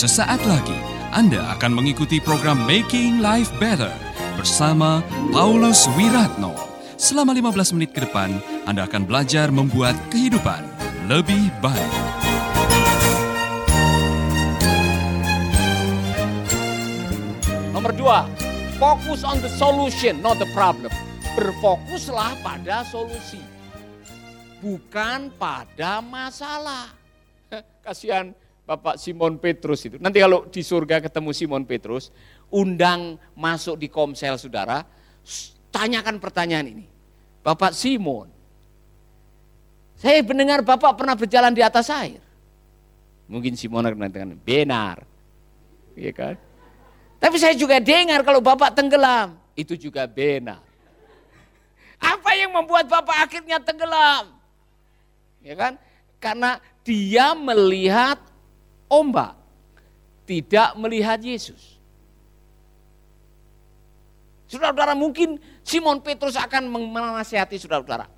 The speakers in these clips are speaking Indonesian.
Sesaat lagi Anda akan mengikuti program Making Life Better bersama Paulus Wiratno. Selama 15 menit ke depan, Anda akan belajar membuat kehidupan lebih baik. Nomor dua, fokus on the solution, not the problem. Berfokuslah pada solusi, bukan pada masalah. Kasihan Bapak Simon Petrus itu. Nanti kalau di surga ketemu Simon Petrus, undang masuk di komsel saudara, tanyakan pertanyaan ini. Bapak Simon, saya mendengar Bapak pernah berjalan di atas air. Mungkin Simon akan mengatakan, benar. Iya kan? Tapi saya juga dengar kalau Bapak tenggelam, itu juga benar. Apa yang membuat Bapak akhirnya tenggelam? Ya kan? Karena dia melihat ombak, tidak melihat Yesus. Saudara-saudara mungkin Simon Petrus akan menasihati saudara-saudara.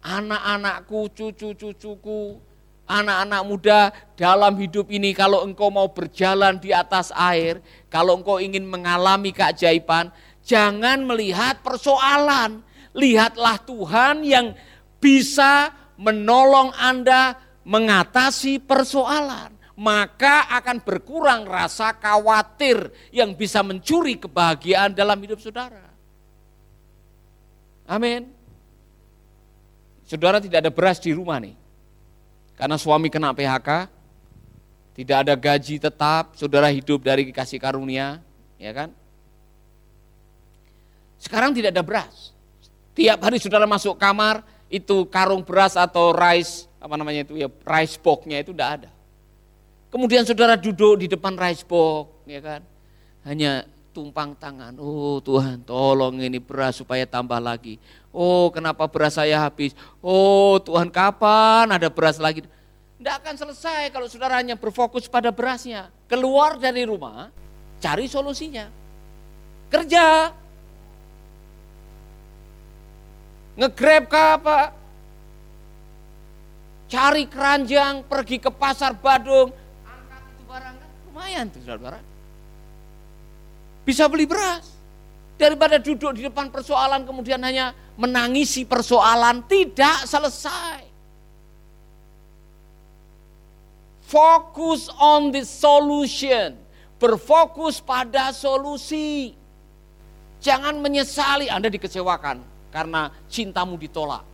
Anak-anakku, cucu-cucuku, anak-anak muda dalam hidup ini kalau engkau mau berjalan di atas air, kalau engkau ingin mengalami keajaiban, jangan melihat persoalan. Lihatlah Tuhan yang bisa menolong Anda mengatasi persoalan. Maka akan berkurang rasa khawatir yang bisa mencuri kebahagiaan dalam hidup saudara. Amin. Saudara tidak ada beras di rumah nih. Karena suami kena PHK, tidak ada gaji tetap, saudara hidup dari kasih karunia, ya kan? Sekarang tidak ada beras. Tiap hari saudara masuk kamar, itu karung beras atau rice, apa namanya itu ya, rice box-nya itu tidak ada. Kemudian saudara duduk di depan rice box, ya kan? Hanya tumpang tangan. Oh Tuhan, tolong ini beras supaya tambah lagi. Oh kenapa beras saya habis? Oh Tuhan kapan ada beras lagi? Tidak akan selesai kalau saudara hanya berfokus pada berasnya. Keluar dari rumah, cari solusinya. Kerja. Ngegrab apa? Cari keranjang, pergi ke pasar Badung. Lumayan tuh saudara. Bisa beli beras. Daripada duduk di depan persoalan kemudian hanya menangisi persoalan tidak selesai. Fokus on the solution. Berfokus pada solusi. Jangan menyesali Anda dikecewakan karena cintamu ditolak.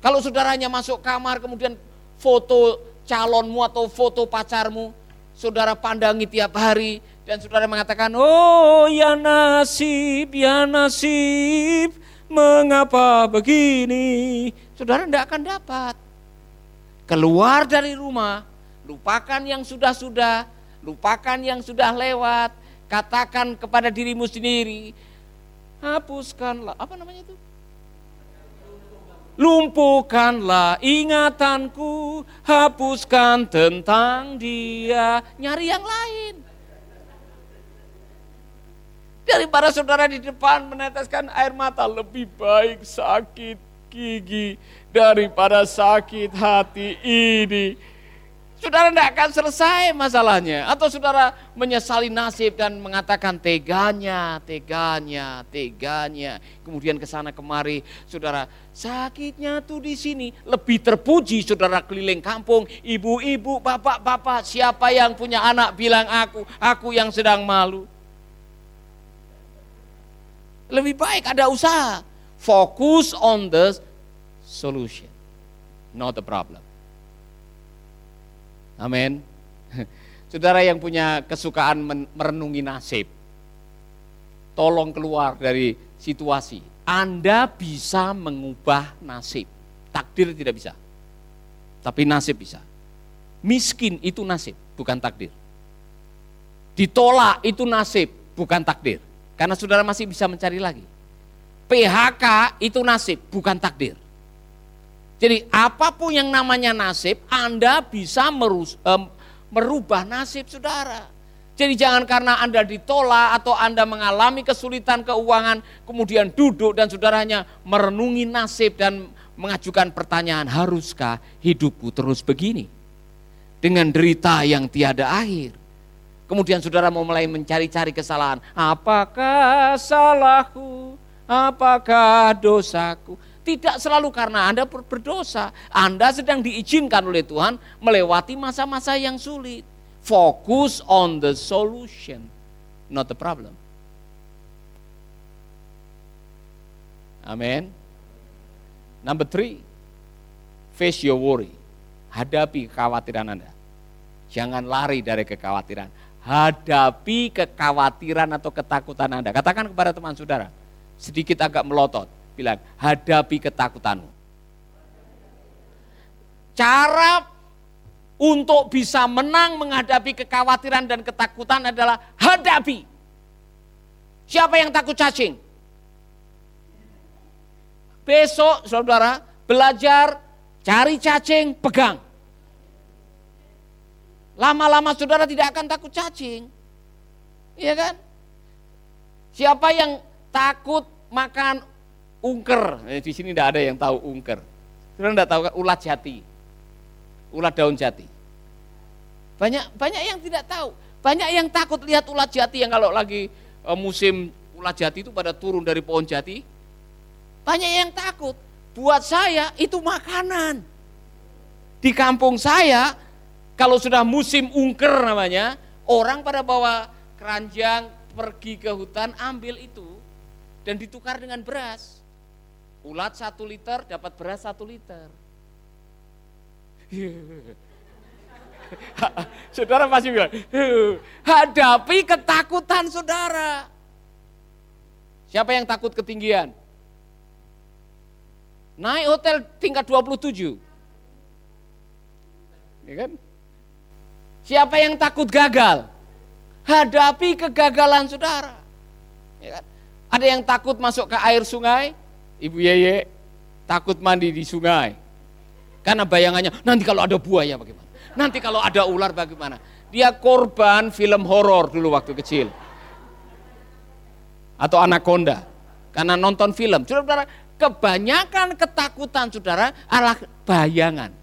Kalau saudaranya masuk kamar kemudian foto calonmu atau foto pacarmu, saudara pandangi tiap hari, dan saudara mengatakan, oh ya nasib, ya nasib, mengapa begini? Saudara tidak akan dapat. Keluar dari rumah, lupakan yang sudah-sudah, lupakan yang sudah lewat, katakan kepada dirimu sendiri, hapuskanlah, apa namanya itu? Lumpuhkanlah ingatanku, hapuskan tentang dia, nyari yang lain. Daripada saudara di depan meneteskan air mata lebih baik sakit gigi daripada sakit hati ini. Saudara tidak akan selesai masalahnya. Atau saudara menyesali nasib dan mengatakan teganya, teganya, teganya. Kemudian ke sana kemari, saudara sakitnya tuh di sini. Lebih terpuji saudara keliling kampung, ibu-ibu, bapak-bapak, siapa yang punya anak bilang aku, aku yang sedang malu. Lebih baik ada usaha. Fokus on the solution, not the problem. Amin. Saudara yang punya kesukaan merenungi nasib, tolong keluar dari situasi. Anda bisa mengubah nasib. Takdir tidak bisa. Tapi nasib bisa. Miskin itu nasib, bukan takdir. Ditolak itu nasib, bukan takdir. Karena saudara masih bisa mencari lagi. PHK itu nasib, bukan takdir. Jadi apa pun yang namanya nasib, Anda bisa merus, um, merubah nasib saudara. Jadi jangan karena Anda ditolak atau Anda mengalami kesulitan keuangan, kemudian duduk dan saudaranya merenungi nasib dan mengajukan pertanyaan, haruskah hidupku terus begini? dengan derita yang tiada akhir. Kemudian saudara mau mulai mencari-cari kesalahan. Apakah salahku? Apakah dosaku? Tidak selalu karena Anda berdosa. Anda sedang diizinkan oleh Tuhan melewati masa-masa yang sulit. Fokus on the solution, not the problem. Amin. Number three, face your worry. Hadapi kekhawatiran Anda. Jangan lari dari kekhawatiran. Hadapi kekhawatiran atau ketakutan Anda. Katakan kepada teman saudara, sedikit agak melotot. Bilang, hadapi ketakutanmu. Cara untuk bisa menang menghadapi kekhawatiran dan ketakutan adalah hadapi. Siapa yang takut cacing? Besok saudara belajar cari cacing, pegang. Lama-lama saudara tidak akan takut cacing. Iya kan? Siapa yang takut makan ungker? Eh, di sini tidak ada yang tahu ungker. Saudara tidak tahu kan ulat jati. Ulat daun jati. Banyak banyak yang tidak tahu. Banyak yang takut lihat ulat jati yang kalau lagi eh, musim ulat jati itu pada turun dari pohon jati. Banyak yang takut. Buat saya itu makanan. Di kampung saya kalau sudah musim ungker namanya, orang pada bawa keranjang pergi ke hutan ambil itu dan ditukar dengan beras. Ulat satu liter dapat beras satu liter. saudara masih bilang, hadapi ketakutan saudara. Siapa yang takut ketinggian? Naik hotel tingkat 27. Ya kan? Siapa yang takut gagal? Hadapi kegagalan saudara. Ya kan? Ada yang takut masuk ke air sungai, Ibu Yeye takut mandi di sungai. Karena bayangannya, nanti kalau ada buaya bagaimana? Nanti kalau ada ular bagaimana? Dia korban film horor dulu waktu kecil. Atau anaconda. Karena nonton film. Saudara, kebanyakan ketakutan saudara adalah bayangan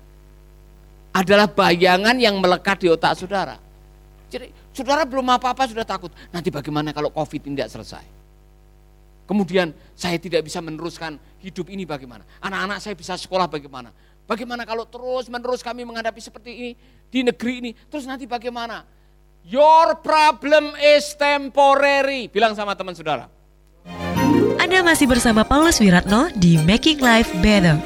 adalah bayangan yang melekat di otak saudara. Jadi saudara belum apa-apa sudah takut. Nanti bagaimana kalau COVID tidak selesai? Kemudian saya tidak bisa meneruskan hidup ini bagaimana? Anak-anak saya bisa sekolah bagaimana? Bagaimana kalau terus menerus kami menghadapi seperti ini di negeri ini? Terus nanti bagaimana? Your problem is temporary. Bilang sama teman saudara. Anda masih bersama Paulus Wiratno di Making Life Better.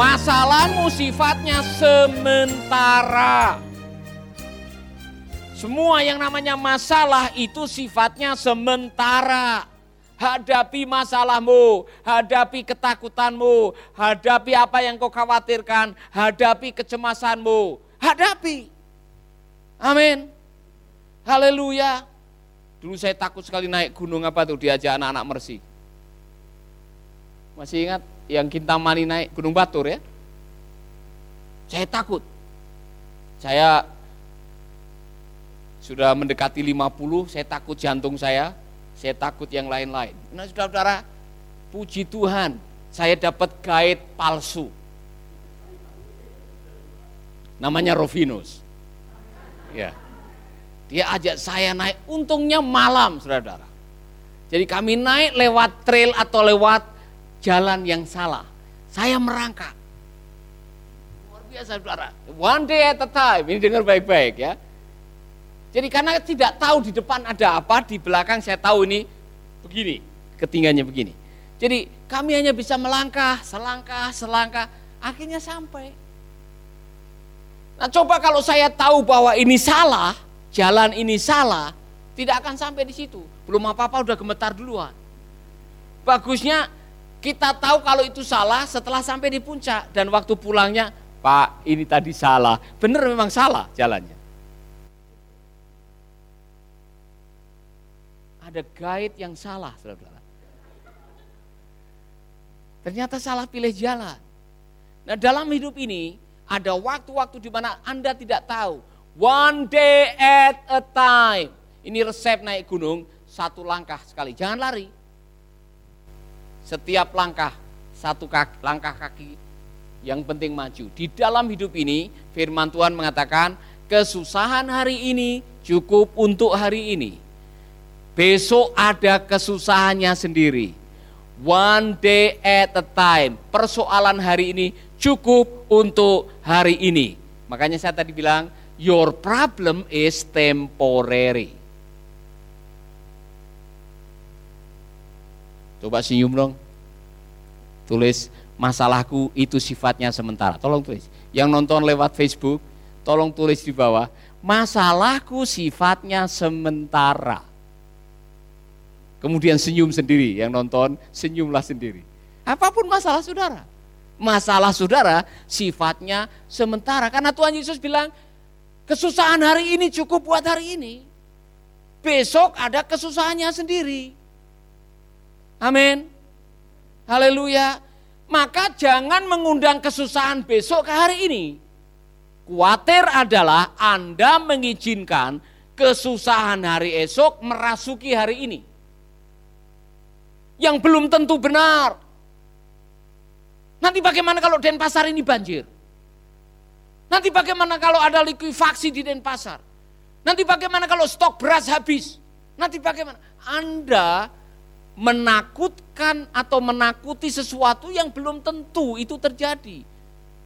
Masalahmu sifatnya sementara. Semua yang namanya masalah itu sifatnya sementara. Hadapi masalahmu, hadapi ketakutanmu, hadapi apa yang kau khawatirkan, hadapi kecemasanmu, hadapi. Amin. Haleluya. Dulu saya takut sekali naik gunung apa tuh diajak anak-anak Mersi. Masih ingat? yang Kintamani naik Gunung Batur ya. Saya takut. Saya sudah mendekati 50, saya takut jantung saya, saya takut yang lain-lain. Nah saudara-saudara, puji Tuhan, saya dapat guide palsu. Namanya Rovinus. Ya. Dia ajak saya naik, untungnya malam, saudara-saudara. Jadi kami naik lewat trail atau lewat jalan yang salah. Saya merangkak. Luar biasa saudara. One day at a time. Ini dengar baik-baik ya. Jadi karena tidak tahu di depan ada apa, di belakang saya tahu ini begini, ketinggiannya begini. Jadi kami hanya bisa melangkah, selangkah, selangkah, akhirnya sampai. Nah coba kalau saya tahu bahwa ini salah, jalan ini salah, tidak akan sampai di situ. Belum apa-apa udah gemetar duluan. Bagusnya kita tahu kalau itu salah setelah sampai di puncak dan waktu pulangnya, Pak ini tadi salah. Benar memang salah jalannya. Ada guide yang salah, saudara-saudara. Ternyata salah pilih jalan. Nah dalam hidup ini ada waktu-waktu di mana Anda tidak tahu. One day at a time. Ini resep naik gunung, satu langkah sekali. Jangan lari setiap langkah satu kaki, langkah kaki yang penting maju. Di dalam hidup ini firman Tuhan mengatakan kesusahan hari ini cukup untuk hari ini. Besok ada kesusahannya sendiri. One day at a time. Persoalan hari ini cukup untuk hari ini. Makanya saya tadi bilang, your problem is temporary. Coba senyum dong. Tulis, masalahku itu sifatnya sementara. Tolong tulis. Yang nonton lewat Facebook, tolong tulis di bawah. Masalahku sifatnya sementara. Kemudian senyum sendiri, yang nonton senyumlah sendiri. Apa pun masalah saudara. Masalah saudara sifatnya sementara. Karena Tuhan Yesus bilang, kesusahan hari ini cukup buat hari ini. Besok ada kesusahannya sendiri. Amin. Haleluya. Maka jangan mengundang kesusahan besok ke hari ini. Kuatir adalah Anda mengizinkan kesusahan hari esok merasuki hari ini. Yang belum tentu benar. Nanti bagaimana kalau Denpasar ini banjir? Nanti bagaimana kalau ada likuifaksi di Denpasar? Nanti bagaimana kalau stok beras habis? Nanti bagaimana? Anda menakutkan atau menakuti sesuatu yang belum tentu itu terjadi.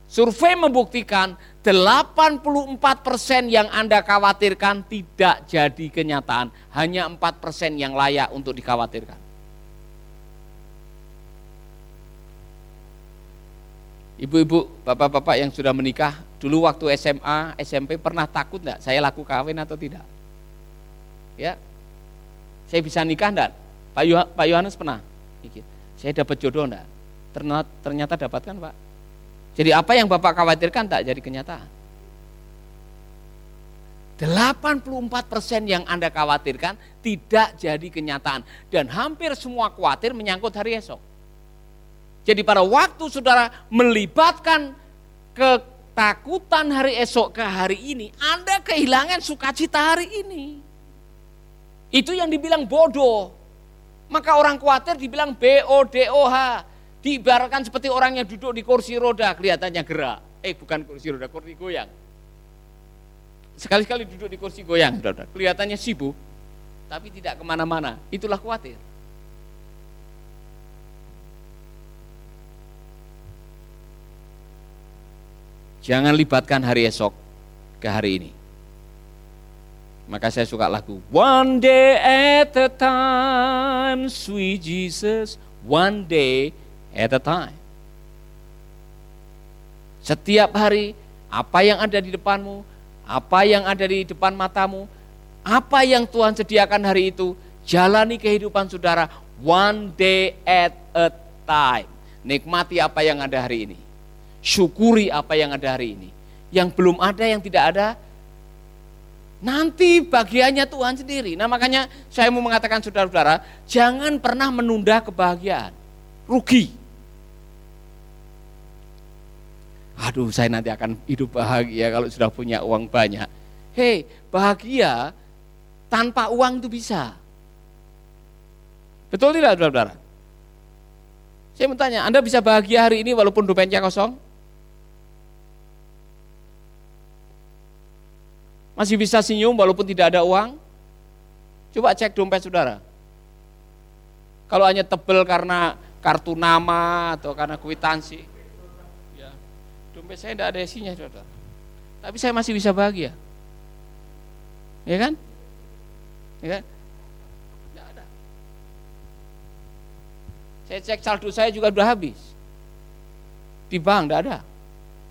Survei membuktikan 84% yang Anda khawatirkan tidak jadi kenyataan. Hanya 4% yang layak untuk dikhawatirkan. Ibu-ibu, bapak-bapak yang sudah menikah, dulu waktu SMA, SMP pernah takut enggak saya laku kawin atau tidak? Ya, saya bisa nikah enggak? Pak, Yoh Pak Yohanes pernah saya dapat jodoh enggak? Ternyata, ternyata dapatkan Pak. Jadi apa yang Bapak khawatirkan tak jadi kenyataan. 84% yang Anda khawatirkan tidak jadi kenyataan. Dan hampir semua khawatir menyangkut hari esok. Jadi pada waktu saudara melibatkan ketakutan hari esok ke hari ini, Anda kehilangan sukacita hari ini. Itu yang dibilang bodoh. Maka orang khawatir dibilang BODOH. Diibaratkan seperti orang yang duduk di kursi roda, kelihatannya gerak. Eh bukan kursi roda, kursi goyang. Sekali-sekali duduk di kursi goyang. Kelihatannya sibuk, tapi tidak ke mana-mana. Itulah khawatir. Jangan libatkan hari esok ke hari ini. Maka saya suka lagu One day at a time, sweet Jesus, one day at a time. Setiap hari, apa yang ada di depanmu, apa yang ada di depan matamu, apa yang Tuhan sediakan hari itu, jalani kehidupan saudara one day at a time. Nikmati apa yang ada hari ini. Syukuri apa yang ada hari ini. Yang belum ada, yang tidak ada, Nanti bagiannya Tuhan sendiri. Nah makanya saya mau mengatakan saudara-saudara, jangan pernah menunda kebahagiaan. Rugi. Aduh saya nanti akan hidup bahagia kalau sudah punya uang banyak. Hei bahagia tanpa uang itu bisa. Betul tidak saudara-saudara? Saya mau tanya, Anda bisa bahagia hari ini walaupun dompetnya kosong? Masih bisa senyum walaupun tidak ada uang? Coba cek dompet saudara. Kalau hanya tebel karena kartu nama atau karena kwitansi, ya, dompet saya tidak ada isinya saudara. Tapi saya masih bisa bahagia. Ya kan? Ya kan? Tidak ada. Saya cek saldo saya juga sudah habis. Di bank tidak ada.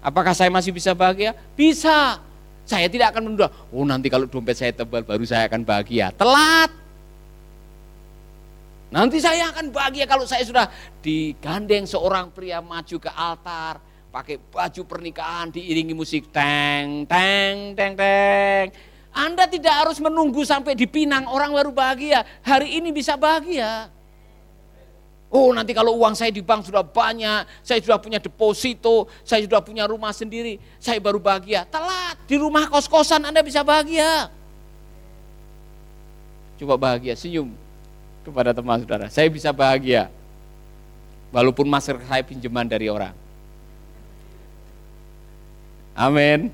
Apakah saya masih bisa bahagia? Bisa. Saya tidak akan menunda, oh nanti kalau dompet saya tebal baru saya akan bahagia. Telat. Nanti saya akan bahagia kalau saya sudah digandeng seorang pria maju ke altar, pakai baju pernikahan diiringi musik teng teng teng teng. Anda tidak harus menunggu sampai dipinang orang baru bahagia. Hari ini bisa bahagia. Oh nanti kalau uang saya di bank sudah banyak, saya sudah punya deposito, saya sudah punya rumah sendiri, saya baru bahagia. Telat, di rumah kos-kosan Anda bisa bahagia. Coba bahagia, senyum kepada teman saudara. Saya bisa bahagia. Walaupun masker saya pinjaman dari orang. Amin.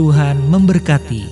Tuhan memberkati.